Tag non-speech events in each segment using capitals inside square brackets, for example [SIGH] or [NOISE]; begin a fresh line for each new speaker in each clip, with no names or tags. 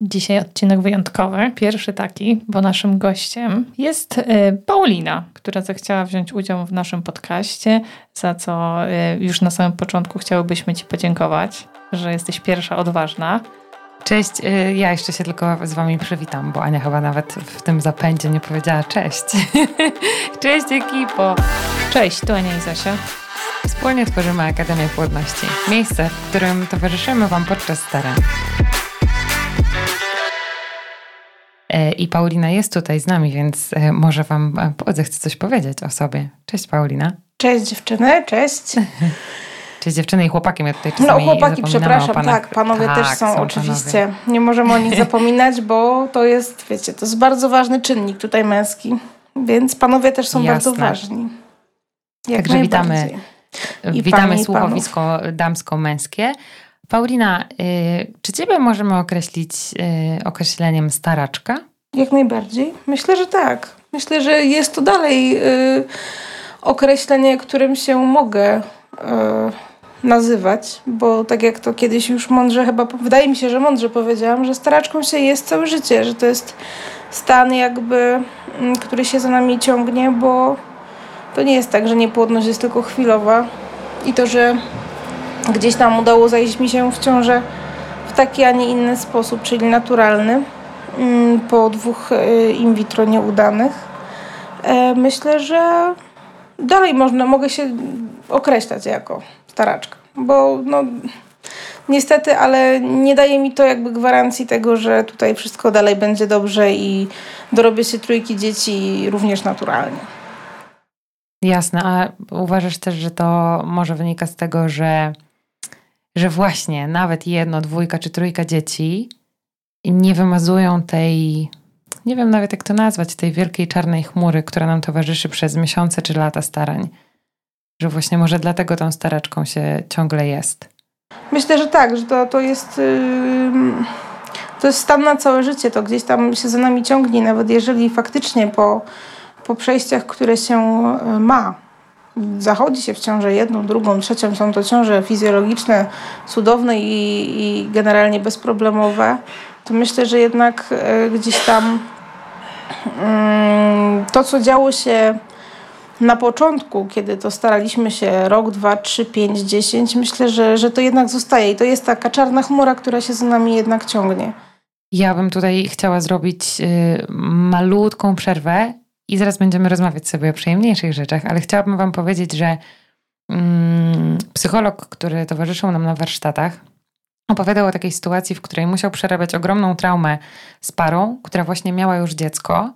Dzisiaj odcinek wyjątkowy, pierwszy taki, bo naszym gościem jest y, Paulina, która zechciała wziąć udział w naszym podcaście, za co y, już na samym początku chciałybyśmy Ci podziękować, że jesteś pierwsza odważna.
Cześć, y, ja jeszcze się tylko z Wami przywitam, bo Ania chyba nawet w tym zapędzie nie powiedziała cześć. [LAUGHS] cześć ekipo!
Cześć, tu Ania i Zosia.
Wspólnie tworzymy Akademię Płodności, miejsce, w którym towarzyszymy Wam podczas starań. I Paulina jest tutaj z nami, więc e, może Wam e, zechce coś powiedzieć o sobie. Cześć Paulina.
Cześć dziewczyny, cześć. [LAUGHS]
Cześć dziewczyny i chłopakiem, ja tutaj
No chłopaki, przepraszam, tak, panowie tak, też są, są oczywiście. Panowie. Nie możemy o nich [LAUGHS] zapominać, bo to jest, wiecie, to jest bardzo ważny czynnik tutaj męski, więc panowie też są Jasne. bardzo ważni.
Jak Także witamy, I witamy słuchowisko damsko-męskie. Paulina, y, czy ciebie możemy określić y, określeniem staraczka?
Jak najbardziej. Myślę, że tak. Myślę, że jest to dalej y, określenie, którym się mogę nazywać, bo tak jak to kiedyś już mądrze chyba, wydaje mi się, że mądrze powiedziałam, że staraczką się jest całe życie, że to jest stan jakby, mm, który się za nami ciągnie, bo to nie jest tak, że niepłodność jest tylko chwilowa i to, że Gdzieś tam udało zajść mi się w ciążę w taki, a nie inny sposób, czyli naturalny, mm, po dwóch y, in vitro nieudanych. E, myślę, że dalej można, mogę się określać jako staraczka, bo no, niestety, ale nie daje mi to jakby gwarancji tego, że tutaj wszystko dalej będzie dobrze i dorobię się trójki dzieci również naturalnie.
Jasne, a uważasz też, że to może wynika z tego, że że właśnie nawet jedno, dwójka czy trójka dzieci nie wymazują tej, nie wiem nawet jak to nazwać, tej wielkiej czarnej chmury, która nam towarzyszy przez miesiące czy lata starań. Że właśnie może dlatego tą staraczką się ciągle jest.
Myślę, że tak, że to, to jest. Yy, to jest stan na całe życie, to gdzieś tam się za nami ciągnie, nawet jeżeli faktycznie po, po przejściach, które się y, ma, zachodzi się w ciążę jedną, drugą, trzecią, są to ciąże fizjologiczne, cudowne i, i generalnie bezproblemowe, to myślę, że jednak e, gdzieś tam mm, to, co działo się na początku, kiedy to staraliśmy się rok, dwa, trzy, pięć, dziesięć, myślę, że, że to jednak zostaje. I to jest taka czarna chmura, która się za nami jednak ciągnie.
Ja bym tutaj chciała zrobić y, malutką przerwę i zaraz będziemy rozmawiać sobie o przyjemniejszych rzeczach, ale chciałabym Wam powiedzieć, że mm, psycholog, który towarzyszył nam na warsztatach, opowiadał o takiej sytuacji, w której musiał przerabiać ogromną traumę z parą, która właśnie miała już dziecko,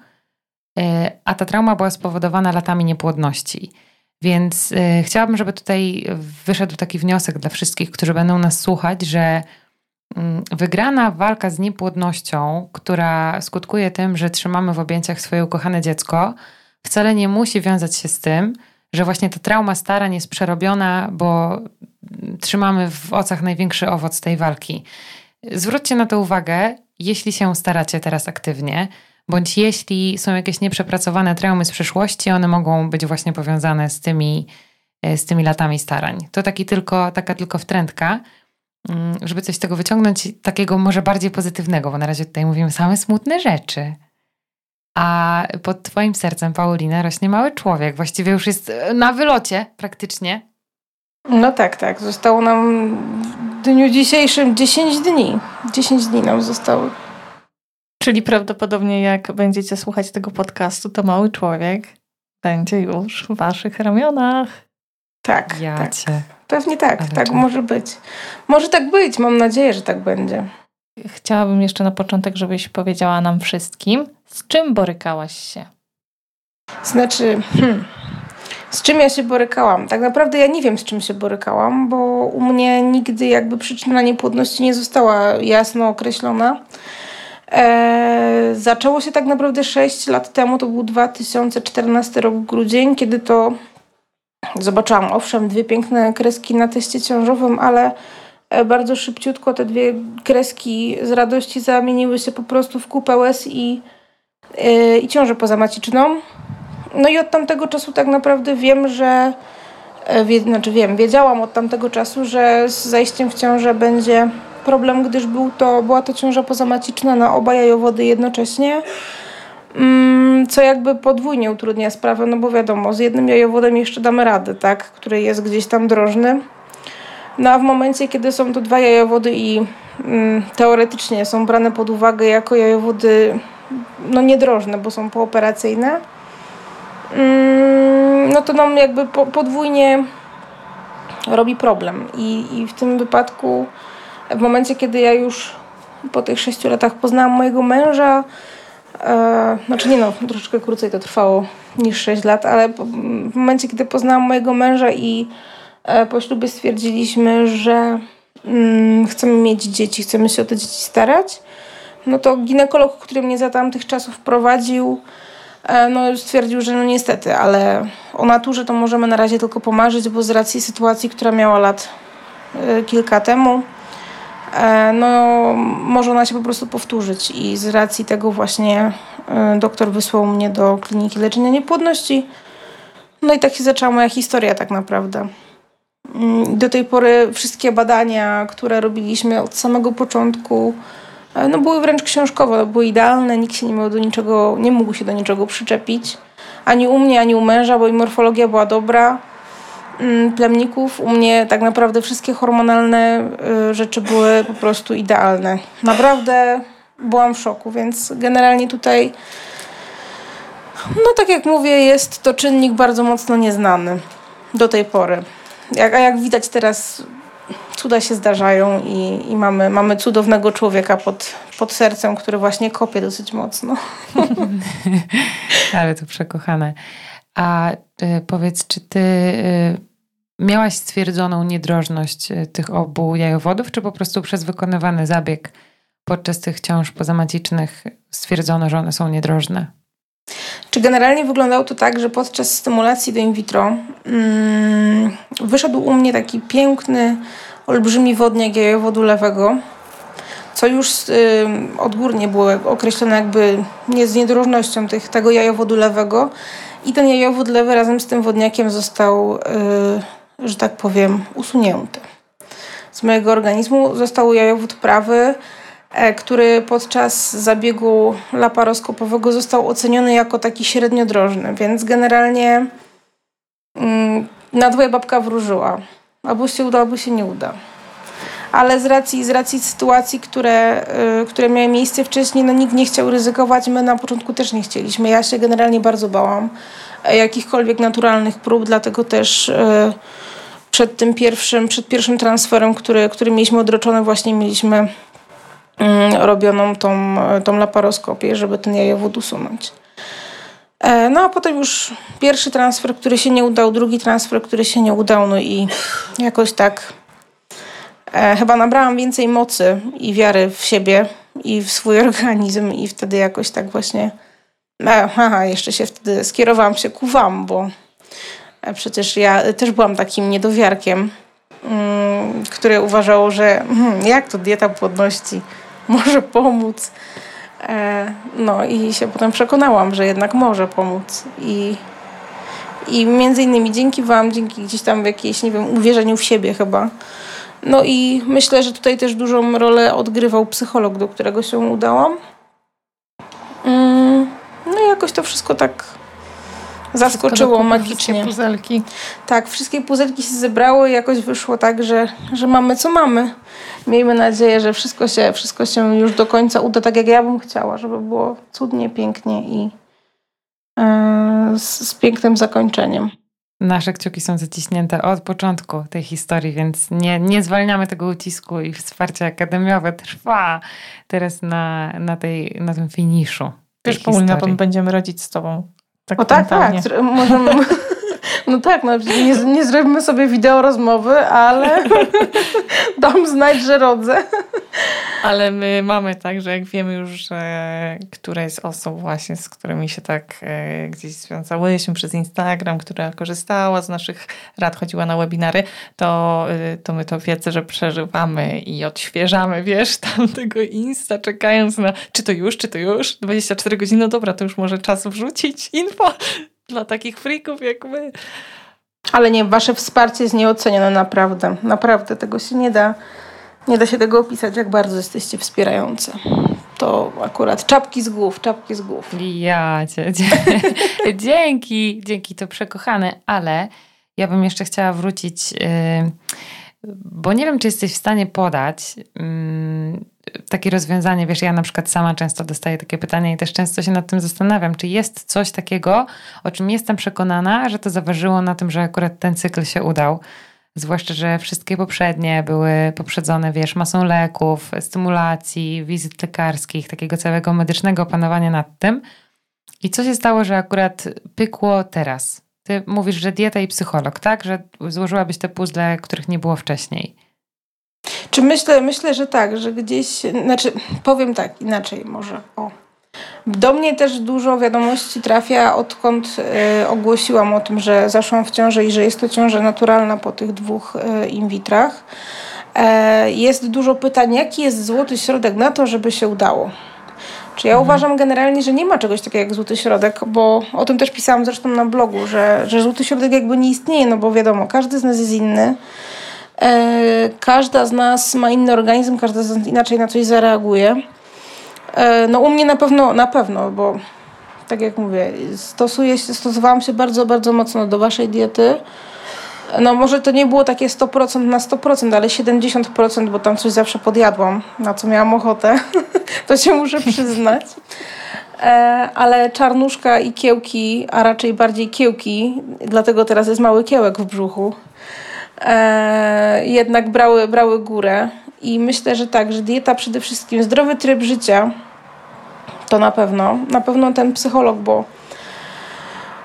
y, a ta trauma była spowodowana latami niepłodności. Więc y, chciałabym, żeby tutaj wyszedł taki wniosek dla wszystkich, którzy będą nas słuchać, że wygrana walka z niepłodnością, która skutkuje tym, że trzymamy w objęciach swoje ukochane dziecko, wcale nie musi wiązać się z tym, że właśnie ta trauma starań jest przerobiona, bo trzymamy w ocach największy owoc tej walki. Zwróćcie na to uwagę, jeśli się staracie teraz aktywnie, bądź jeśli są jakieś nieprzepracowane traumy z przeszłości, one mogą być właśnie powiązane z tymi, e, z tymi latami starań. To taki tylko, taka tylko wtrętka. Mm, żeby coś z tego wyciągnąć, takiego może bardziej pozytywnego, bo na razie tutaj mówimy same smutne rzeczy. A pod Twoim sercem, Paulina, rośnie mały człowiek. Właściwie już jest e, na wylocie praktycznie.
No tak, tak. Zostało nam w dniu dzisiejszym 10 dni. 10 dni nam zostało.
Czyli prawdopodobnie jak będziecie słuchać tego podcastu, to mały człowiek będzie już w waszych ramionach.
Tak,
ja
tak.
Cię.
Pewnie tak, Ale tak czy... może być. Może tak być, mam nadzieję, że tak będzie.
Chciałabym jeszcze na początek, żebyś powiedziała nam wszystkim, z czym borykałaś się?
Znaczy, hmm, z czym ja się borykałam? Tak naprawdę ja nie wiem, z czym się borykałam, bo u mnie nigdy jakby przyczyna niepłodności nie została jasno określona. Eee, zaczęło się tak naprawdę 6 lat temu, to był 2014 rok grudzień, kiedy to Zobaczyłam owszem dwie piękne kreski na teście ciążowym, ale e, bardzo szybciutko te dwie kreski z radości zamieniły się po prostu w kupę łez i, yy, i ciążę pozamaciczną. No i od tamtego czasu tak naprawdę wiem, że e, wie, znaczy wiem, wiedziałam od tamtego czasu, że z zajściem w ciążę będzie problem, gdyż był to, była to ciąża pozamaciczna na oba jajowody jednocześnie. Mm, co jakby podwójnie utrudnia sprawę, no bo wiadomo, z jednym jajowodem jeszcze damy radę, tak, który jest gdzieś tam drożny. No a w momencie, kiedy są to dwa jajowody i mm, teoretycznie są brane pod uwagę jako jajowody no niedrożne, bo są pooperacyjne, mm, no to nam jakby po, podwójnie robi problem. I, I w tym wypadku, w momencie, kiedy ja już po tych sześciu latach poznałam mojego męża, e, znaczy nie no, troszeczkę krócej to trwało niż sześć lat, ale w momencie, kiedy poznałam mojego męża i e, po ślubie stwierdziliśmy, że mm, chcemy mieć dzieci, chcemy się o te dzieci starać, no to ginekolog, który mnie za tamtych czasów prowadził, e, no stwierdził, że no niestety, ale o naturze to możemy na razie tylko pomarzyć, bo z racji sytuacji, która miała lat kilka temu, no może ona się po prostu powtórzyć i z racji tego właśnie doktor wysłał mnie do kliniki leczenia niepłodności. No i tak się zaczęła moja historia tak naprawdę. Mm, do tej pory wszystkie badania, które robiliśmy od samego początku, no były wręcz książkowe, były idealne, nikt się nie miał do niczego, nie mógł się do niczego przyczepić. Ani u mnie, ani u męża, bo i morfologia była dobra plemników. U mnie tak naprawdę wszystkie hormonalne y, rzeczy były po prostu idealne. Naprawdę byłam w szoku, więc generalnie tutaj, no tak jak mówię, jest to czynnik bardzo mocno nieznany do tej pory. Jak, a jak widać teraz cuda się zdarzają i, i mamy, mamy cudownego człowieka pod, pod sercem, który właśnie kopie dosyć mocno. [LAUGHS]
Ale to przekochane. A y, powiedz, czy ty y, miałaś stwierdzoną niedrożność y, tych obu jajowodów, czy po prostu przez wykonywany zabieg podczas tych ciąż pozamacicznych stwierdzono, że one są niedrożne?
Czy generalnie wyglądało to tak, że podczas stymulacji do in vitro mm, wyszedł u mnie taki piękny, olbrzymi wodniak jajowodu lewego, co już y, odgórnie było określone jakby nie z niedrożnością tych, tego jajowodu lewego. I ten jajowód lewy razem z tym wodniakiem został, y, że tak powiem, usunięty. Z mojego organizmu został jajowód prawy, e, który podczas zabiegu laparoskopowego został oceniony jako taki średniodrożny, więc generalnie mm, na dwoje babka wróżyła. Albo się uda, albo się nie uda. Ale z racji, z racji sytuacji, które, yy, które miały miejsce wcześniej, no nikt nie chciał ryzykować. My na początku też nie chcieliśmy. Ja się generalnie bardzo bałam e, jakichkolwiek naturalnych prób, dlatego też yy, przed tym pierwszym, przed pierwszym transferem, który, który mieliśmy odroczony, właśnie mieliśmy yy, robioną tą, tą laparoskopię, żeby ten jajowód usunąć. E, no a potem już pierwszy transfer, który się nie udał, drugi transfer, który się nie udał, no i jakoś tak e, chyba nabrałam więcej mocy i wiary w siebie i w swój [LAUGHS] organizm i wtedy jakoś tak właśnie e, aha, jeszcze się wtedy skierowałam się ku wam, bo przecież ja też byłam takim niedowiarkiem, mm, który uważał, że hmm, jak to dieta płodności [LAUGHS] może pomóc E, no i się potem przekonałam, że jednak może pomóc. I, i między innymi dzięki Wam, dzięki gdzieś tam jakiejś, nie wiem, uwierzeniu w siebie chyba. No i myślę, że tutaj też dużą rolę odgrywał psycholog, do którego się udałam. Mm, no i jakoś to wszystko tak zaskoczyło magicznie.
puzelki.
Tak, wszystkie puzelki się zebrały i jakoś wyszło tak, że, że mamy co mamy. Miejmy nadzieję, że wszystko się, wszystko się już do końca uda tak, jak ja bym chciała, żeby było cudnie, pięknie i yy, z, z pięknym zakończeniem.
Nasze kciuki są zaciśnięte od początku tej historii, więc nie, nie zwalniamy tego ucisku i wsparcie akademiowe trwa teraz na, na, tej, na tym finiszu.
Też Paulina, będziemy radzić z tobą
tak o tak, tak. Możemy, [LAUGHS] no tak, no, nie, nie zrobimy sobie wideo rozmowy, ale [LAUGHS] dam znać, że rodzę.
Ale my mamy tak, że jak wiemy już, że któraś z osób właśnie, z którymi się tak e, gdzieś związałyśmy przez Instagram, która korzystała z naszych rad, chodziła na webinary, to, e, to my to wiedzę, że przeżywamy i odświeżamy, wiesz, [LAUGHS] tam tego Insta, czekając na czy to już, czy to już, 24 godziny, no dobra, to już może czas wrzucić info [LAUGHS] dla takich frików jak my.
Ale nie, wasze wsparcie jest nieocenione naprawdę. Naprawdę, tego się nie da Nie da się tego opisać, jak bardzo jesteście wspierające. To akurat czapki z głów, czapki z głów.
Ja cię, [LAUGHS] dzięki, dzięki to przekochane, ale ja bym jeszcze chciała wrócić, yy, bo nie wiem, czy jesteś w stanie podać yy, takie rozwiązanie. Wiesz, ja na przykład sama często dostaję takie pytania i też często się nad tym zastanawiam, czy jest coś takiego, o czym jestem przekonana, że to zaważyło na tym, że akurat ten cykl się udał. Zwłaszcza, że wszystkie poprzednie były poprzedzone, wiesz, masą leków, stymulacji, wizyt lekarskich, takiego całego medycznego opanowania nad tym. I co się stało, że akurat pykło teraz? Ty mówisz, że dieta i psycholog, tak? Że złożyłabyś te puzzle, których nie było wcześniej.
Czy myślę, myślę, że tak, że gdzieś, znaczy powiem tak, inaczej może, o. Do mnie też dużo wiadomości trafia, odkąd y, ogłosiłam o tym, że zaszłam w ciążę i że jest to ciąża naturalna po tych dwóch y, in witrach. E, jest dużo pytań, jaki jest złoty środek na to, żeby się udało. Czy ja mhm. uważam generalnie, że nie ma czegoś takiego jak złoty środek, bo o tym też pisałam zresztą na blogu, że, że złoty środek jakby nie istnieje, no bo wiadomo, każdy z nas jest inny. E, każda z nas ma inny organizm, każda z nas inaczej na coś zareaguje. E, no u mnie na pewno, na pewno, bo tak jak mówię, stosuję się, stosowałam się bardzo, bardzo mocno do waszej diety. No może to nie było takie 100% na 100%, ale 70%, bo tam coś zawsze podjadłam, na co miałam ochotę. [LAUGHS] to się muszę przyznać. E, ale czarnuszka i kiełki, a raczej bardziej kiełki, dlatego teraz jest mały kiełek w brzuchu, e, jednak brały, brały górę. I myślę, że tak, że dieta przede wszystkim, zdrowy tryb życia, to na pewno. Na pewno ten psycholog, bo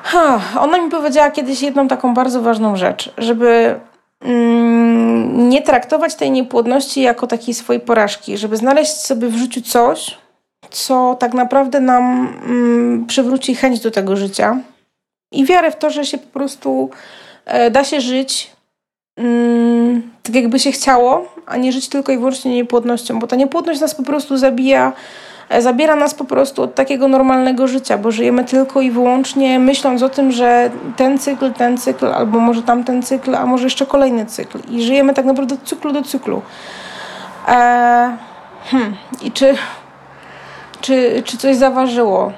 ha, ona mi powiedziała kiedyś jedną taką bardzo ważną rzecz, żeby mm, nie traktować tej niepłodności jako takiej swojej porażki, żeby znaleźć sobie w życiu coś, co tak naprawdę nam mm, przywróci chęć do tego życia i wiarę w to, że się po prostu e, da się żyć mm, tak jakby się chciało, a nie żyć tylko i wyłącznie niepłodnością, bo ta niepłodność nas po prostu zabija, e, zabiera nas po prostu od takiego normalnego życia, bo żyjemy tylko i wyłącznie myśląc o tym, że ten cykl, ten cykl, albo może tamten cykl, a może jeszcze kolejny cykl. I żyjemy tak naprawdę od cyklu do cyklu. Eee, hmm. I czy, czy, czy coś zaważyło?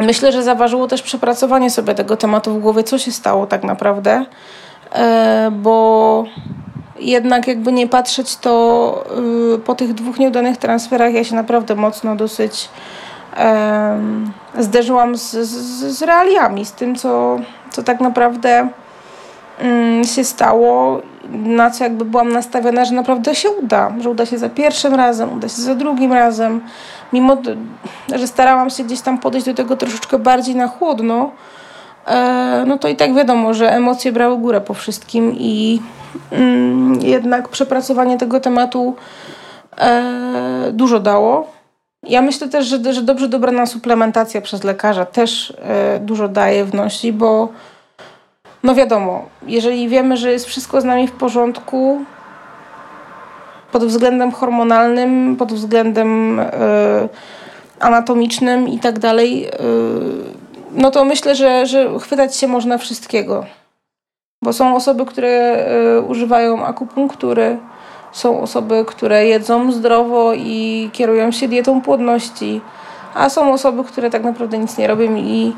Myślę, że zaważyło też przepracowanie sobie tego tematu w głowie, co się stało tak naprawdę, eee, bo jednak jakby nie patrzeć, to yy, po tych dwóch nieudanych transferach ja się naprawdę mocno dosyć yy, zderzyłam z, z, z realiami, z tym, co, co tak naprawdę yy, się stało, na co jakby byłam nastawiona, że naprawdę się uda, że uda się za pierwszym razem, uda się za drugim razem, mimo że starałam się gdzieś tam podejść do tego troszeczkę bardziej na chłodno, e, no to i tak wiadomo, że emocje brały górę po wszystkim i jednak przepracowanie tego tematu e, dużo dało. Ja myślę też, że, że dobrze dobrana suplementacja przez lekarza też e, dużo daje, wnosi, bo no wiadomo, jeżeli wiemy, że jest wszystko z nami w porządku pod względem hormonalnym, pod względem e, anatomicznym i tak dalej, no to myślę, że, że chwytać się można wszystkiego. Bo są osoby, które y, używają akupunktury, są osoby, które jedzą zdrowo i kierują się dietą płodności, a są osoby, które tak naprawdę nic nie robią i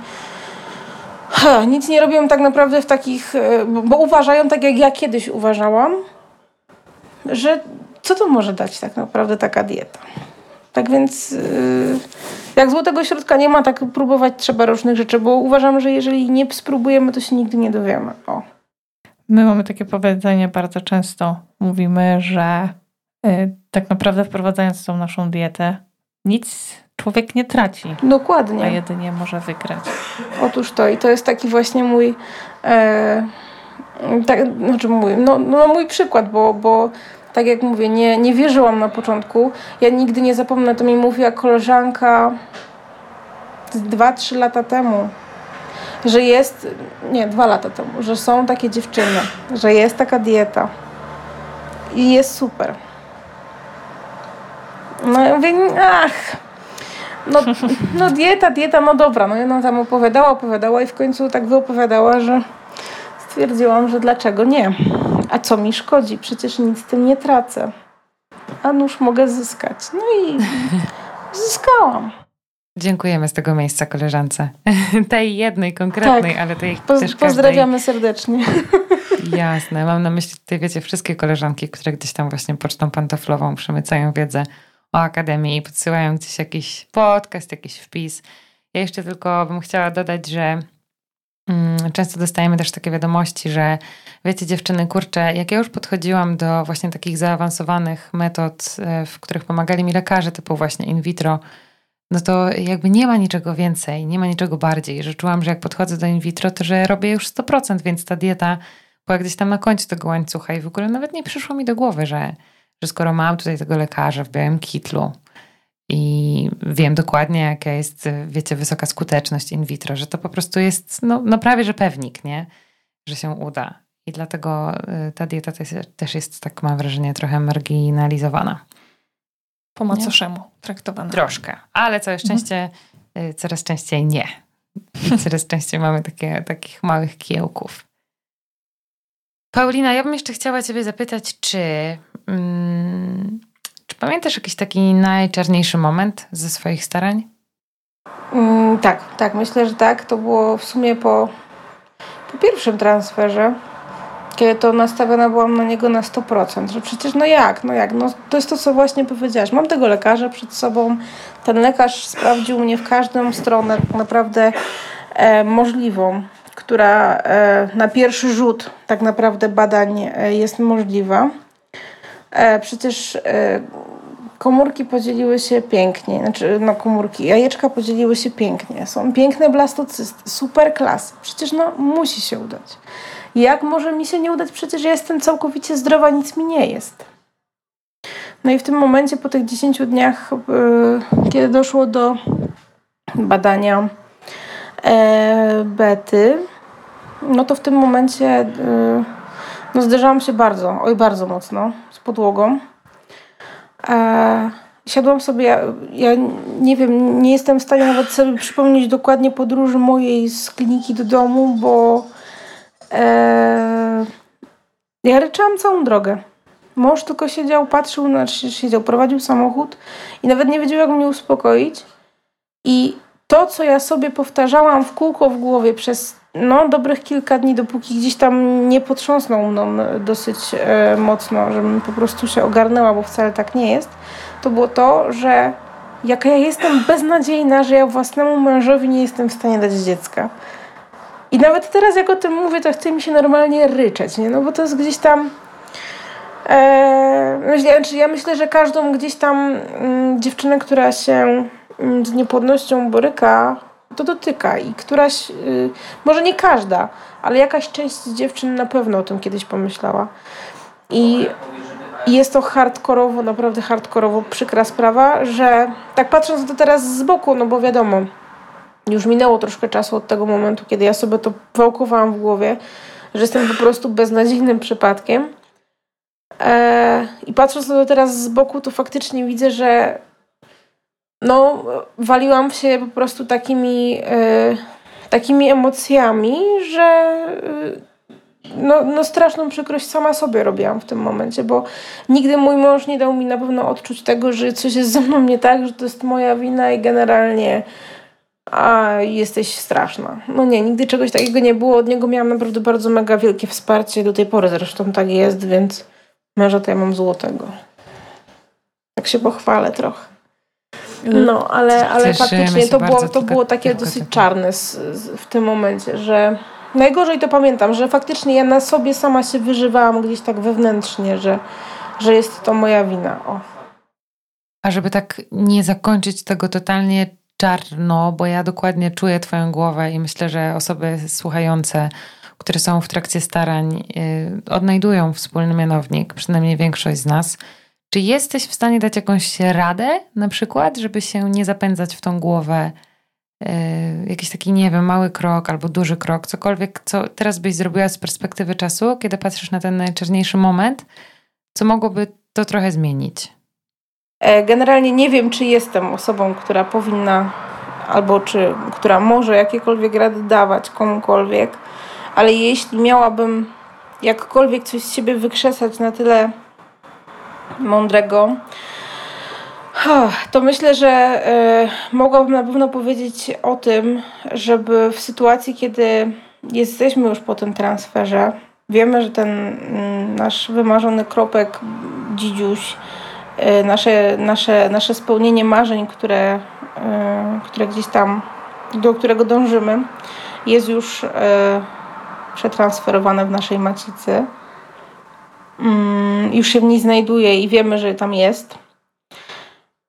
ha, nic nie robią tak naprawdę w takich, y, bo, uważają tak jak ja kiedyś uważałam, że co to może dać tak naprawdę taka dieta. Tak więc yy, jak złotego środka nie ma, tak próbować trzeba różnych rzeczy, bo uważam, że jeżeli nie spróbujemy, to się nigdy nie dowiemy. O.
My mamy takie powiedzenie bardzo często. Mówimy, że y, tak naprawdę wprowadzając tą naszą dietę, nic człowiek nie traci.
Dokładnie.
A jedynie może wygrać.
Otóż to i to jest taki właśnie mój e, tak, znaczy mój, no, no mój przykład, bo, bo tak jak mówię, nie, nie wierzyłam na początku. Ja nigdy nie zapomnę, to mi mówiła koleżanka dwa, trzy lata temu że jest, nie, dwa lata temu, że są takie dziewczyny, że jest taka dieta i jest super. No ja mówię, ach, no, [LAUGHS] no dieta, dieta, no dobra. No i ona tam opowiadała, opowiadała i w końcu tak wyopowiadała, że stwierdziłam, że dlaczego nie. A co mi szkodzi? Przecież nic z tym nie tracę. a nóż mogę zyskać. No i [LAUGHS] zyskałam.
Dziękujemy z tego miejsca koleżance. [LAUGHS] tej jednej konkretnej, tak. ale tej
Poz, też Pozdrawiamy serdecznie. [LAUGHS]
Jasne. Mam na myśli tutaj, wiecie, wszystkie koleżanki, które gdzieś tam właśnie pocztą pantoflową przemycają wiedzę o Akademii i podsyłają gdzieś jakiś podcast, jakiś wpis. Ja jeszcze tylko bym chciała dodać, że mm, często dostajemy też takie wiadomości, że wiecie dziewczyny, kurczę, jak ja już podchodziłam do właśnie takich zaawansowanych metod, e, w których pomagali mi lekarze typu właśnie in vitro, no to jakby nie ma niczego więcej, nie ma niczego bardziej, że czułam, że jak podchodzę do in vitro, to że robię już 100%, więc ta dieta była gdzieś tam na końcu tego łańcucha i w ogóle nawet nie przyszło mi do głowy, że, że skoro mam tutaj tego lekarza w białym kitlu i wiem dokładnie, jaka jest, wiecie, wysoka skuteczność in vitro, że to po prostu jest, no, no prawie, że pewnik, nie? Że się uda. I dlatego y, ta dieta też jest, tak mam wrażenie, trochę marginalizowana
po macoszemu traktowane.
Troszkę, ale całe mhm. szczęście mhm. coraz częściej nie. [LAUGHS] coraz częściej mamy takie, takich małych kiełków. Paulina, ja bym jeszcze chciała Ciebie zapytać, czy, mm, czy pamiętasz jakiś taki najczarniejszy moment ze swoich starań?
Mm, tak, tak, myślę, że tak. To było w sumie po, po pierwszym transferze kiedy to nastawiona byłam na niego na 100%, że przecież no jak, no jak, no to jest to, co właśnie powiedziałaś. Mam tego lekarza przed sobą, ten lekarz sprawdził mnie w każdą stronę tak naprawdę e, możliwą, która e, na pierwszy rzut tak naprawdę badań e, jest możliwa. E, przecież e, komórki podzieliły się pięknie, znaczy no komórki, jajeczka podzieliły się pięknie, są piękne blastocysty, super klasy, przecież no musi się udać. Jak może mi się nie udać? Przecież ja jestem całkowicie zdrowa, nic mi nie jest. No i w tym momencie, po tych 10 dniach, yy, kiedy doszło do badania e, bety, no to w tym momencie yy, no zderzałam się bardzo, oj bardzo mocno z podłogą. E, siadłam sobie, ja, ja, nie wiem, nie jestem w stanie nawet sobie przypomnieć dokładnie podróży mojej z kliniki do domu, bo Eee, ja ryczałam całą drogę. Mąż tylko siedział, patrzył, znaczy siedział, prowadził samochód i nawet nie wiedział, jak mnie uspokoić. I to, co ja sobie powtarzałam w kółko w głowie przez no, dobrych kilka dni, dopóki gdzieś tam nie potrząsnął mną dosyć e, mocno, żebym po prostu się ogarnęła, bo wcale tak nie jest, to było to, że jaka ja jestem beznadziejna, że ja własnemu mężowi nie jestem w stanie dać dziecka. I nawet teraz, jak o tym mówię, to chce mi się normalnie ryczeć, nie? No bo to jest gdzieś tam. E, znaczy ja myślę, że każdą gdzieś tam mm, dziewczynę, która się mm, z niepłodnością boryka, to dotyka i któraś, y, może nie każda, ale jakaś część dziewczyn na pewno o tym kiedyś pomyślała. I jest to hardkorowo, naprawdę hardkorowo przykra sprawa, że tak patrząc to teraz z boku, no bo wiadomo, już minęło troszkę czasu od tego momentu, kiedy ja sobie to wałkowałam w głowie, że jestem po prostu beznadziejnym przypadkiem. Eee, I patrząc na to teraz z boku, to faktycznie widzę, że no, waliłam się po prostu takimi, e, takimi emocjami, że e, no, no straszną przykrość sama sobie robiłam w tym momencie, bo nigdy mój mąż nie dał mi na pewno odczuć tego, że coś jest ze mną nie tak, że to jest moja wina i generalnie a jesteś straszna. No nie, nigdy czegoś takiego nie było. Od niego miałam naprawdę bardzo mega wielkie wsparcie. Do tej pory zresztą tak jest, więc męża to ja mam złotego. Tak się pochwalę trochę. No, ale, ale faktycznie to było, to było takie dosyć czarne w tym momencie, że najgorzej to pamiętam, że faktycznie ja na sobie sama się wyżywałam gdzieś tak wewnętrznie, że, że jest to moja wina. O.
A żeby tak nie zakończyć tego totalnie czarno, bo ja dokładnie czuję Twoją głowę i myślę, że osoby słuchające, które są w trakcie starań, yy, odnajdują wspólny mianownik, przynajmniej większość z nas. Czy jesteś w stanie dać jakąś radę, na przykład, żeby się nie zapędzać w tą głowę? Yy, jakiś taki, nie wiem, mały krok albo duży krok, cokolwiek, co teraz byś zrobiła z perspektywy czasu, kiedy patrzysz na ten najczarniejszy moment, co mogłoby to trochę zmienić?
E, generalnie nie wiem, czy jestem osobą, która powinna albo czy która może jakiekolwiek rady dawać komukolwiek, ale jeśli miałabym jakkolwiek coś z siebie wykrzesać na tyle mądrego, to myślę, że y, mogłabym na pewno powiedzieć o tym, żeby w sytuacji, kiedy jesteśmy już po tym transferze, wiemy, że ten y, nasz wymarzony kropek dzidziuś, nasze, nasze, nasze spełnienie marzeń, które, które gdzieś tam, do którego dążymy, jest już przetransferowane w naszej macicy. Mm, już się w niej znajduje i wiemy, że tam jest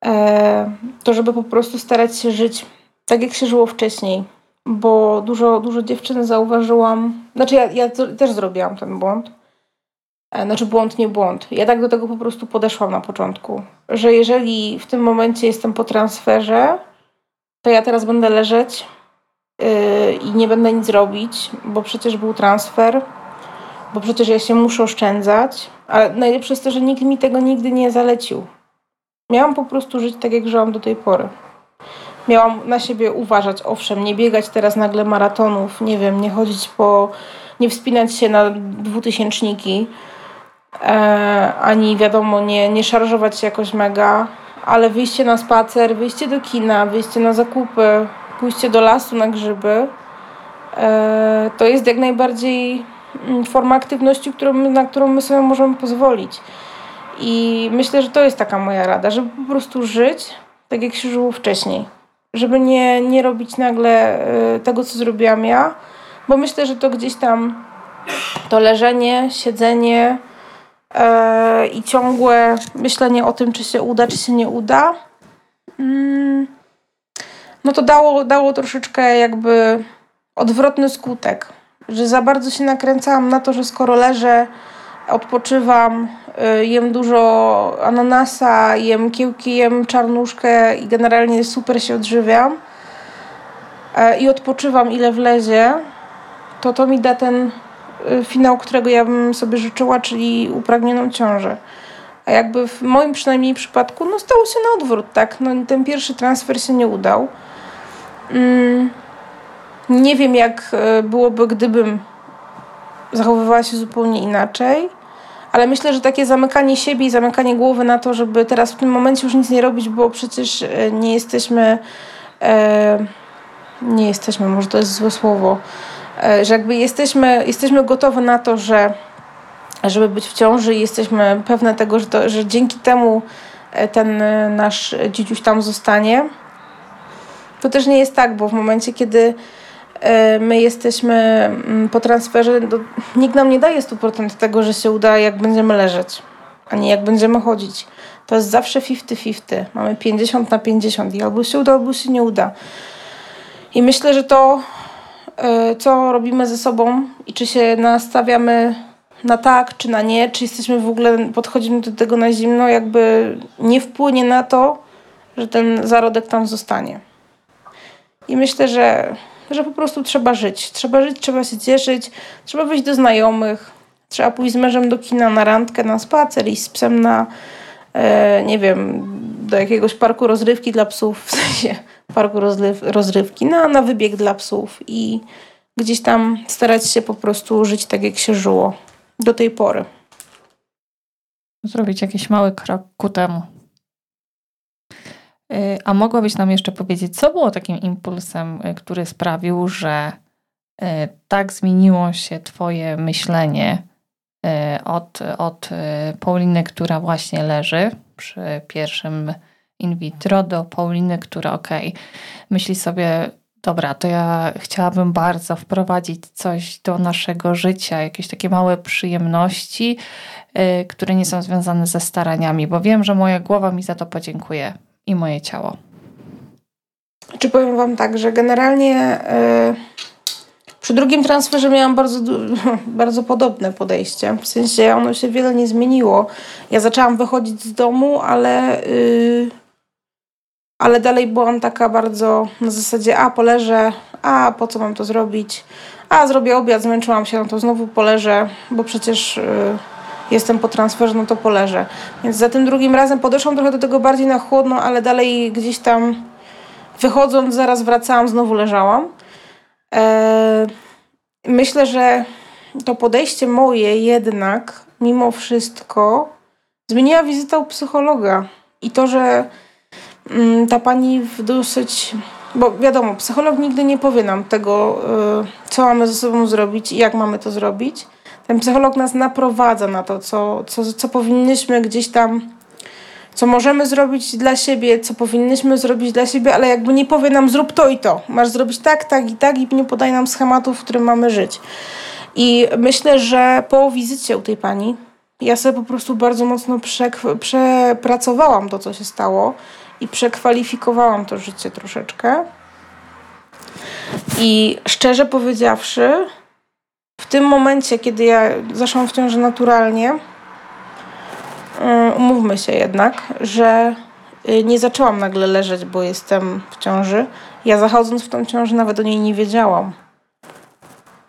E, to żeby po prostu starać się żyć tak, jak się żyło wcześniej. Bo dużo, dużo dziewczyn zauważyłam, znaczy ja, ja też zrobiłam ten błąd. E, znaczy błąd, nie błąd. Ja tak do tego po prostu podeszłam na początku, że jeżeli w tym momencie jestem po transferze, to ja teraz będę leżeć yy, i nie będę nic robić, bo przecież był transfer, bo przecież ja się muszę oszczędzać. Ale najlepsze jest to, że nikt mi tego nigdy nie zalecił. Miałam po prostu żyć tak, jak żyłam do tej pory. Miałam na siebie uważać, owszem, nie biegać teraz nagle maratonów, nie wiem, nie chodzić po, nie wspinać się na dwutysięczniki, ani wiadomo, nie, nie szarżować się jakoś mega, ale wyjście na spacer, wyjście do kina, wyjście na zakupy, pójście do lasu na grzyby, e, to jest jak najbardziej mm, forma aktywności, którą, na którą my sobie możemy pozwolić. I myślę, że to jest taka moja rada, żeby po prostu żyć tak, jak się żyło wcześniej. Żeby nie, nie robić nagle y, tego, co zrobiłam ja, bo myślę, że to gdzieś tam to leżenie, siedzenie i ciągłe myślenie o tym, czy się uda, czy się nie uda, yy, no to dało, dało troszeczkę jakby odwrotny skutek. Że za bardzo się nakręcałam na to, że skoro leżę, odpoczywam, y, jem dużo ananasa, jem kiełki, jem czarnuszkę i generalnie super się odżywiam e, i odpoczywam ile wlezie, to to mi da ten finał, którego ja bym sobie życzyła, czyli upragnioną ciążę. A jakby w moim przynajmniej przypadku, no stało się na odwrót, tak? No, ten pierwszy transfer się nie udał. Mm, nie wiem, jak e, byłoby, gdybym zachowywała się zupełnie inaczej. Ale myślę, że takie zamykanie siebie i zamykanie głowy na to, żeby teraz w tym momencie już nic nie robić, bo przecież e, nie jesteśmy. E, nie jesteśmy, może to jest złe słowo, że jakby jesteśmy, jesteśmy gotowe na to, że żeby być w ciąży i jesteśmy pewne tego, że, to, że dzięki temu e, ten e, nasz dzidziuś tam zostanie. To też nie jest tak, bo w momencie, kiedy E, my jesteśmy mm, po transferze, no, nikt nam nie daje 100% tego, że się uda, jak będziemy leżeć, a nie jak będziemy chodzić. To jest zawsze 50-50. Mamy 50 na 50 i albo się uda, albo się nie uda. I myślę, że to, e, co robimy ze sobą i czy się nastawiamy na tak, czy na nie, czy jesteśmy w ogóle, podchodzimy do tego na zimno, jakby nie wpłynie na to, że ten zarodek tam zostanie. I myślę, że że po prostu trzeba żyć. Trzeba żyć, trzeba się cieszyć, trzeba wyjść do znajomych, trzeba pójść z mężem do kina na randkę, na spacer, i z psem na, e, nie wiem, do jakiegoś parku rozrywki dla psów, w sensie parku rozryw, rozrywki, na, na wybieg dla psów i gdzieś tam starać się po prostu żyć tak, jak się żyło do tej pory.
Zrobić jakiś mały krok ku temu. Y, a mogłabyś nam jeszcze powiedzieć, co było takim impulsem, y, który sprawił, że y, tak zmieniło się Twoje myślenie od, od Pauliny, która właśnie leży przy pierwszym in vitro, do Pauliny, która ok, myśli sobie, dobra, to ja chciałabym bardzo wprowadzić coś do naszego życia, jakieś takie małe przyjemności, które nie są związane ze staraniami, bo wiem, że moja głowa mi za to podziękuje i moje ciało.
Czy powiem Wam tak, że generalnie yy, przy drugim transferze miałam bardzo, [LAUGHS] bardzo podobne podejście. W sensie ono się wiele nie zmieniło. Ja zaczęłam wychodzić z domu, ale, yy, ale dalej byłam taka bardzo na zasadzie a poleżę, a po co mam to zrobić, a zrobię obiad, zmęczyłam się, no to znowu poleżę, bo przecież... Yy, jestem po transferze, no to poleżę. Więc za tym drugim razem podeszłam trochę do tego bardziej na chłodno, ale dalej gdzieś tam wychodząc, zaraz wracałam, znowu leżałam. Eee, myślę, że to podejście moje jednak mimo wszystko zmieniła wizyta u psychologa. I to, że mm, ta pani w dosyć. Bo wiadomo, psycholog nigdy nie powie nam tego, y, co mamy ze sobą zrobić i jak mamy to zrobić. Ten psycholog nas naprowadza na to, co, co, co powinnyśmy gdzieś tam co możemy zrobić dla siebie, co powinnyśmy zrobić dla siebie, ale jakby nie powie nam zrób to i to. Masz zrobić tak, tak i tak i nie podaje nam schematów, w którym mamy żyć. I myślę, że po wizycie u tej pani ja sobie po prostu bardzo mocno przepracowałam to, co się stało i przekwalifikowałam to życie troszeczkę. I szczerze powiedziawszy, w tym momencie, kiedy ja zaszłam w ciąży naturalnie, umówmy się jednak, że y, nie zaczęłam nagle leżeć, bo jestem w ciąży. Ja zachodząc w tą ciążę nawet o niej nie wiedziałam.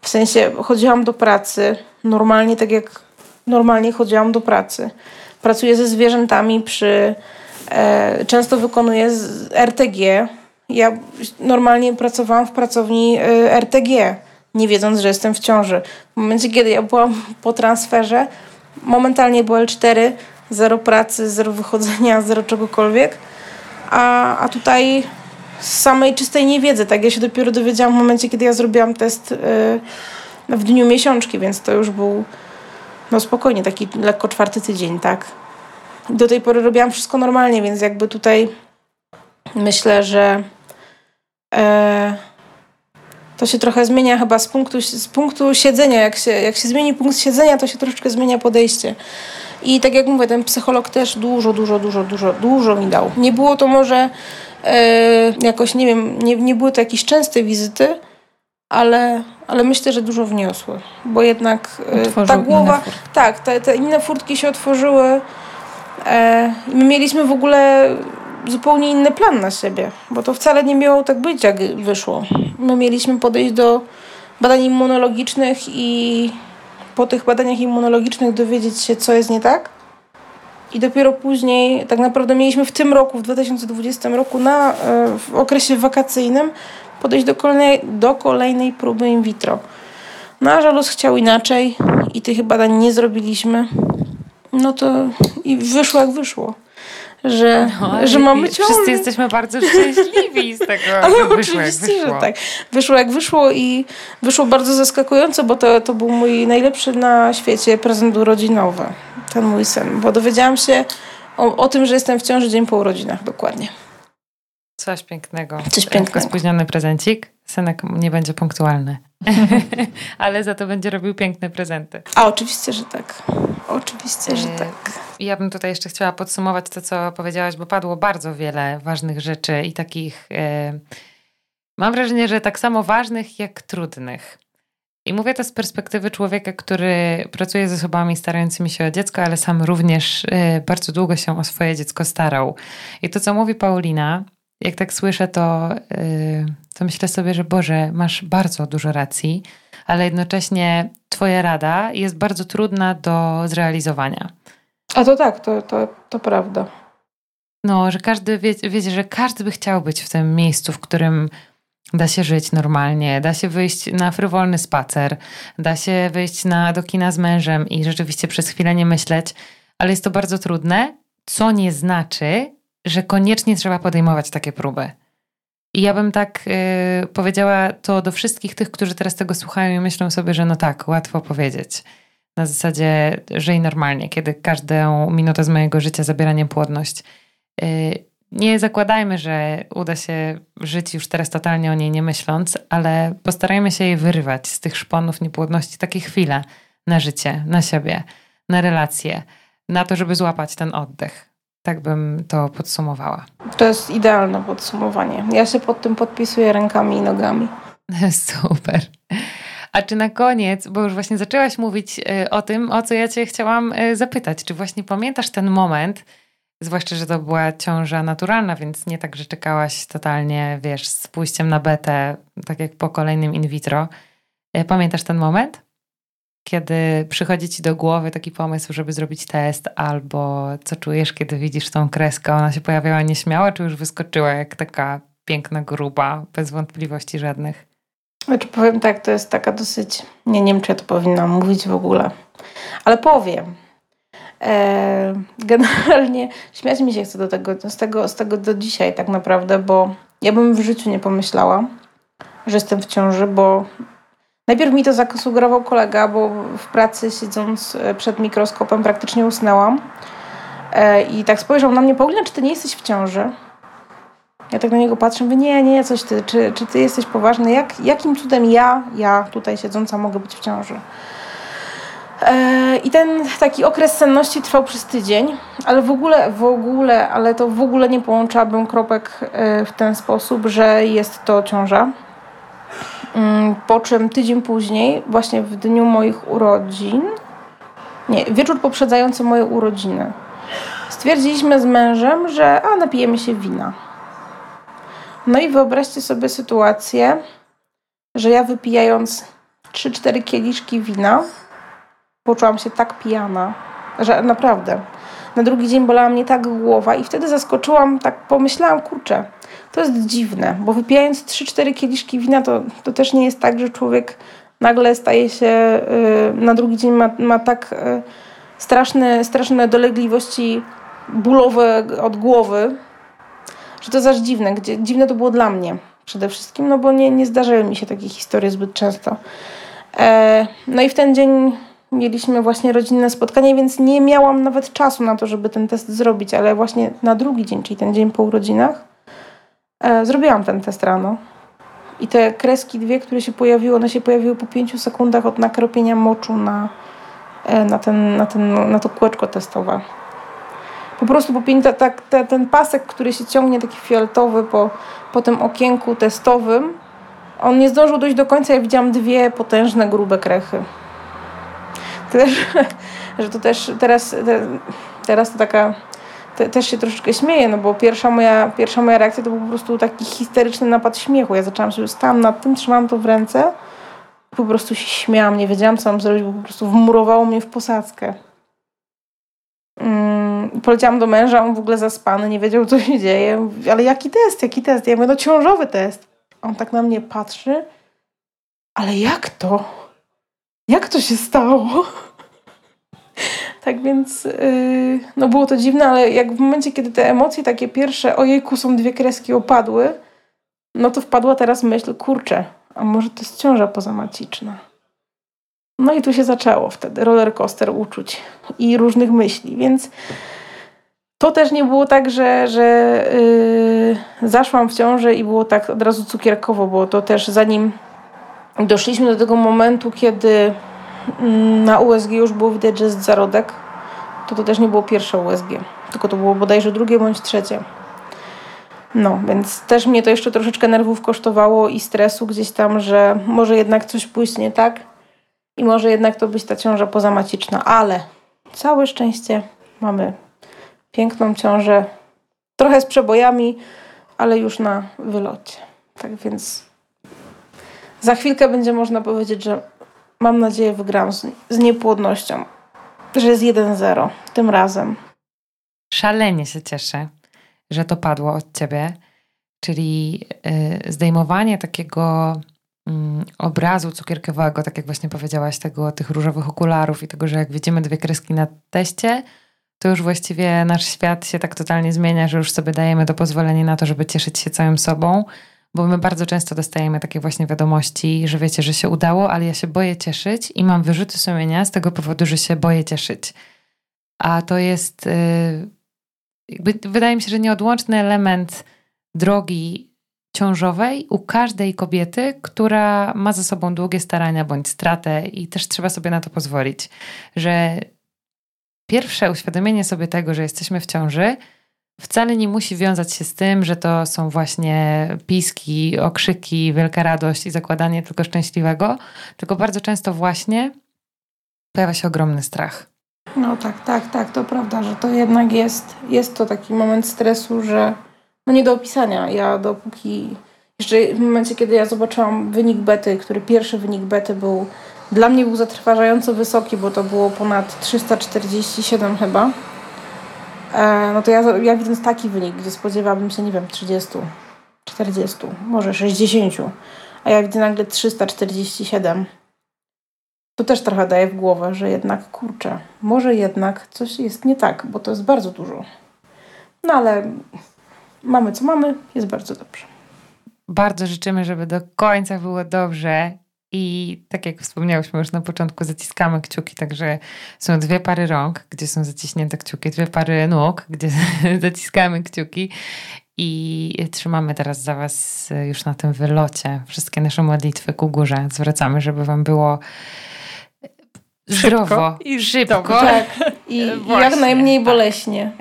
W sensie chodziłam do pracy normalnie, tak jak normalnie chodziłam do pracy. Pracuję ze zwierzętami przy. E, często wykonuję RTG. Ja normalnie pracowałam w pracowni e, RTG, nie wiedząc, że jestem w ciąży. W momencie, kiedy ja byłam po transferze, momentalnie było L4, zero pracy, zero wychodzenia, [LAUGHS] zero czegokolwiek. A, a tutaj z samej czystej niewiedzy, tak? Ja się dopiero dowiedziałam w momencie, kiedy ja zrobiłam test y, w dniu miesiączki, więc to już był no spokojnie, taki lekko czwarty tydzień, tak? Do tej pory robiłam wszystko normalnie, więc jakby tutaj myślę, że e, to się trochę zmienia chyba z punktu, z punktu siedzenia. Jak się, jak się zmieni punkt siedzenia, to się troszeczkę zmienia podejście. I tak jak mówię, ten psycholog też dużo, dużo, dużo, dużo, dużo mi dał. Nie było to może e, jakoś, nie wiem, nie, nie były to jakieś częste wizyty, ale, ale myślę, że dużo wniosły, bo jednak e, ta głowa, tak, te, te inne furtki się otworzyły. E, my mieliśmy w ogóle zupełnie inny plan na siebie, bo to wcale nie miało tak być, jak wyszło. My mieliśmy podejść do badań immunologicznych i po tych badaniach immunologicznych dowiedzieć się, co jest nie tak. I dopiero później, tak naprawdę mieliśmy w tym roku, w 2020 roku, na, e, w okresie wakacyjnym, podejść do kolejnej, do kolejnej próby in vitro. No a Żalus chciał inaczej i tych badań nie zrobiliśmy. No to i wyszło jak wyszło. Że, no, że mamy ciągle.
Wszyscy jesteśmy bardzo szczęśliwi z tego. [LAUGHS]
Ale wyszło, oczywiście, wyszło. że tak. Wyszło jak wyszło i wyszło bardzo zaskakująco, bo to, to był mój najlepszy na świecie prezent urodzinowy. Ten mój sen. Bo dowiedziałam się o, o tym, że jestem w ciąży dzień po urodzinach dokładnie.
Coś pięknego.
Coś pięknego.
spóźniony prezencik. Synek nie będzie punktualny. [LAUGHS] Ale za to będzie robił piękne prezenty.
A oczywiście, że tak. Oczywiście, że e, tak.
Ja bym tutaj jeszcze chciała podsumować to, co powiedziałaś, bo padło bardzo wiele ważnych rzeczy i takich. E, mam wrażenie, że tak samo ważnych, jak trudnych. I mówię to z perspektywy człowieka, który pracuje ze osobami starającymi się o dziecko, ale sam również e, bardzo długo się o swoje dziecko starał. I to, co mówi Paulina, jak tak słyszę, to, yy, to myślę sobie, że Boże, masz bardzo dużo racji, ale jednocześnie Twoja rada jest bardzo trudna do zrealizowania.
A to tak, to, to, to prawda.
No, że każdy wie, wiecie, że każdy by chciał być w tym miejscu, w którym da się żyć normalnie, da się wyjść na frywolny spacer, da się wyjść na, do kina z mężem i rzeczywiście przez chwilę nie myśleć, ale jest to bardzo trudne, co nie znaczy, że koniecznie trzeba podejmować takie próby. I ja bym tak y, powiedziała to do wszystkich tych, którzy teraz tego słuchają i myślą sobie, że no tak, łatwo powiedzieć. Na zasadzie żyj normalnie, kiedy każdą minutę z mojego życia zabiera niepłodność. Y, nie zakładajmy, że uda się żyć już teraz totalnie o niej nie myśląc, ale postarajmy się jej wyrywać z tych szponów niepłodności takie chwile na życie, na siebie, na relacje, na to, żeby złapać ten oddech. Tak bym to podsumowała.
To jest idealne podsumowanie. Ja się pod tym podpisuję rękami i nogami. [LAUGHS]
Super. A czy na koniec, bo już właśnie zaczęłaś mówić y, o tym, o co ja Cię chciałam y, zapytać, czy właśnie pamiętasz ten moment, zwłaszcza, że to była ciąża naturalna, więc nie tak, że czekałaś totalnie, wiesz, z pójściem na betę, tak jak po kolejnym in vitro. Y, pamiętasz ten moment? kiedy przychodzi ci do głowy taki pomysł, żeby zrobić test, albo co czujesz, kiedy widzisz tą kreskę? Ona się pojawiała nieśmiała, czy już wyskoczyła jak taka piękna gruba, bez wątpliwości żadnych?
Znaczy powiem tak, to jest taka dosyć, nie, nie wiem czy ja to powinnam mówić w ogóle, ale powiem. E, generalnie śmiać mi się chce do tego, z, tego, z tego do dzisiaj tak naprawdę, bo ja bym w życiu nie pomyślała, że jestem w ciąży, bo najpierw mi to zasugerował kolega, bo w pracy siedząc e, przed mikroskopem praktycznie usnęłam. E, I tak spojrzał na mnie, Paulina, czy ty nie jesteś w ciąży? Ja tak na niego patrzę, mówię, nie, nie, coś ty, czy, czy ty jesteś poważny? Jak, jakim cudem ja, ja tutaj siedząca mogę być w ciąży? E, I ten taki okres senności trwał przez tydzień, ale w ogóle, w ogóle, ale to w ogóle nie połączałabym kropek e, w ten sposób, że jest to ciąża. Mm, po czym tydzień później, właśnie w dniu moich urodzin, nie, wieczór poprzedzający moje urodziny, stwierdziliśmy z mężem, że a napijemy się wina. No i wyobraźcie sobie sytuację, że ja wypijając 3-4 kieliszki wina, poczułam się tak pijana, że naprawdę. Na drugi dzień bolała mnie tak głowa i wtedy zaskoczyłam, tak pomyślałam, kurczę, to jest dziwne, bo wypijając 3-4 kieliszki wina, to, to też nie jest tak, że człowiek nagle staje się, yy, na drugi dzień ma, ma tak yy, straszne, straszne dolegliwości bólowe od głowy, że to zaś dziwne. Gdzie, dziwne to było dla mnie przede wszystkim, no bo nie, nie zdarzały mi się takie historie zbyt często. E, no i w ten dzień mieliśmy właśnie rodzinne spotkanie, więc nie miałam nawet czasu na to, żeby ten test zrobić, ale właśnie na drugi dzień, czyli ten dzień po urodzinach, e, zrobiłam ten test rano. I te kreski dwie, które się pojawiły, one się pojawiły po pięciu sekundach od nakropienia moczu na, e, na, ten, na, ten, na to kółeczko testowe. Po prostu po ten pasek, który się ciągnie, taki fioletowy po, po tym okienku testowym, on nie zdążył dojść do końca. Ja widziałam dwie potężne, grube krechy też, że to też teraz, teraz to taka te, też się troszeczkę śmieję, no bo pierwsza moja, pierwsza moja reakcja to był po prostu taki histeryczny napad śmiechu. Ja zaczęłam się, stałam nad tym, trzymałam to w ręce po prostu się śmiałam, nie wiedziałam co mam zrobić, bo po prostu wmurowało mnie w posadzkę. Mm, poleciałam do męża, on w ogóle zaspany, nie wiedział co się dzieje. Ale jaki test, jaki test? Ja mówię, no ciążowy test. On tak na mnie patrzy, ale jak to? Jak to się stało? [LAUGHS] Tak więc yy, no było to dziwne, ale jak w momencie, kiedy te emocje takie pierwsze, ojejku, są dwie kreski opadły, no to wpadła teraz myśl, kurczę, a może to jest ciąża pozamaciczna. No i tu się zaczęło wtedy roller coaster uczuć i różnych myśli, więc to też nie było tak, że, że yy, zaszłam w ciążę i było tak od razu cukierkowo, bo to też zanim doszliśmy do tego momentu, kiedy mm, na USG już było widać, że jest zarodek, to to też nie było pierwsze USG, tylko to było bodajże drugie bądź trzecie. No, więc też mnie to jeszcze troszeczkę nerwów kosztowało i stresu gdzieś tam, że może jednak coś pójść nie tak i może jednak to być ta ciąża pozamaciczna, ale całe szczęście mamy piękną ciążę, trochę z przebojami, ale już na wylocie. Tak więc za chwilkę będzie można powiedzieć, że mam nadzieję wygram z, z niepłodnością, że jest 1-0 tym razem.
Szalenie się cieszę, że to padło od ciebie, czyli yy, zdejmowanie takiego yy, obrazu cukierkowego, tak jak właśnie powiedziałaś, tego, tych różowych okularów i tego, że jak widzimy dwie kreski na teście, to już właściwie nasz świat się tak totalnie zmienia, że już sobie dajemy to pozwolenie na to, żeby cieszyć się całym sobą bo my bardzo często dostajemy takie właśnie wiadomości, że wiecie, że się udało, ale ja się boję cieszyć i mam wyrzuty sumienia z tego powodu, że się boję cieszyć. A to jest, yy, jakby, wydaje mi się, że nieodłączny element drogi ciążowej u każdej kobiety, która ma za sobą długie starania bądź stratę i też trzeba sobie na to pozwolić, że pierwsze uświadomienie sobie tego, że jesteśmy w ciąży, wcale nie musi wiązać się z tym, że to są właśnie piski, okrzyki, wielka radość i zakładanie tylko szczęśliwego, tylko bardzo często właśnie pojawia się ogromny strach.
No tak, tak, tak, to prawda, że to jednak jest, jest to taki moment stresu, że no nie do opisania. Ja dopóki, jeszcze w momencie, kiedy ja zobaczyłam wynik bety, który pierwszy wynik bety był, dla mnie był zatrważająco wysoki, bo to było ponad 347 chyba, E, no to ja, ja widząc taki wynik, gdzie spodziewałabym się, nie wiem, 30, 40, może 60, a ja widzę nagle 347, to też trochę daje w głowę, że jednak kurczę, może jednak coś jest nie tak, bo to jest bardzo dużo. No ale mamy co mamy, jest bardzo dobrze.
Bardzo życzymy, żeby do końca było dobrze. I tak jak wspomniałyśmy już na początku, zaciskamy kciuki, także są dwie pary rąk, gdzie są zaciśnięte kciuki, dwie pary nóg, [LAUGHS] gdzie [LAUGHS] zaciskamy kciuki. I trzymamy teraz za Was już na tym wylocie wszystkie nasze modlitwy ku górze. Zwracamy, żeby Wam było zdrowo szybko i szybko.
Tak. [LAUGHS] I, I jak najmniej tak. boleśnie.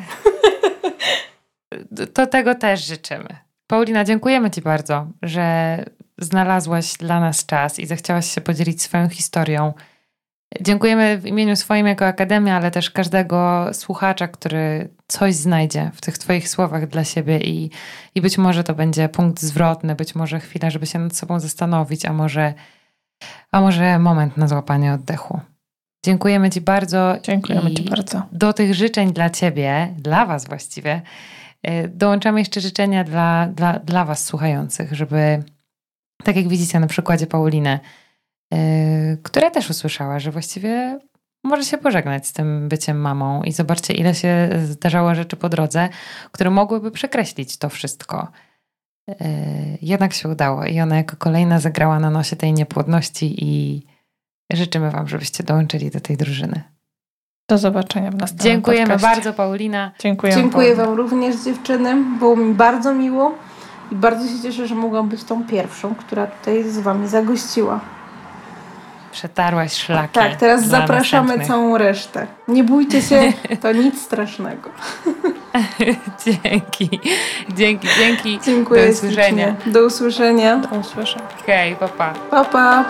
To tego też życzymy. Paulina, dziękujemy Ci bardzo, że znalazłaś dla nas czas i zechciałaś się podzielić swoją historią. Dziękujemy w imieniu swoim jako Akademia, ale też każdego słuchacza, który coś znajdzie w tych Twoich słowach dla siebie i, i być może to będzie punkt zwrotny, być może chwila, żeby się nad sobą zastanowić, a może, a może moment na złapanie oddechu. Dziękujemy Ci bardzo.
Dziękujemy Ci bardzo.
Do tych życzeń dla Ciebie, dla Was właściwie, dołączamy jeszcze życzenia dla, dla, dla Was słuchających, żeby, tak jak widzicie na przykładzie Pauliny, yy, która też usłyszała, że właściwie może się pożegnać z tym byciem mamą i zobaczcie, ile się zdarzało rzeczy po drodze, które mogłyby przekreślić to wszystko. Yy, jednak się udało i ona jako kolejna zagrała na nosie tej niepłodności i Życzymy Wam, żebyście dołączyli do tej drużyny.
Do zobaczenia w następnym
Dziękujemy
podcaście.
bardzo, Paulina.
Dziękuję, Dziękuję Wam również, dziewczyny. Było mi bardzo miło i bardzo się cieszę, że mogłam być tą pierwszą, która tutaj z Wami zagościła.
Przetarłaś szlaki.
Tak, teraz zapraszamy całą resztę. Nie bójcie się, to [LAUGHS] nic strasznego. [LAUGHS]
dzięki. Dzięki, dzięki.
Dziękuję.
Do usłyszenia.
Do usłyszenia.
Do usłyszenia.
Hej, papa.
Papa.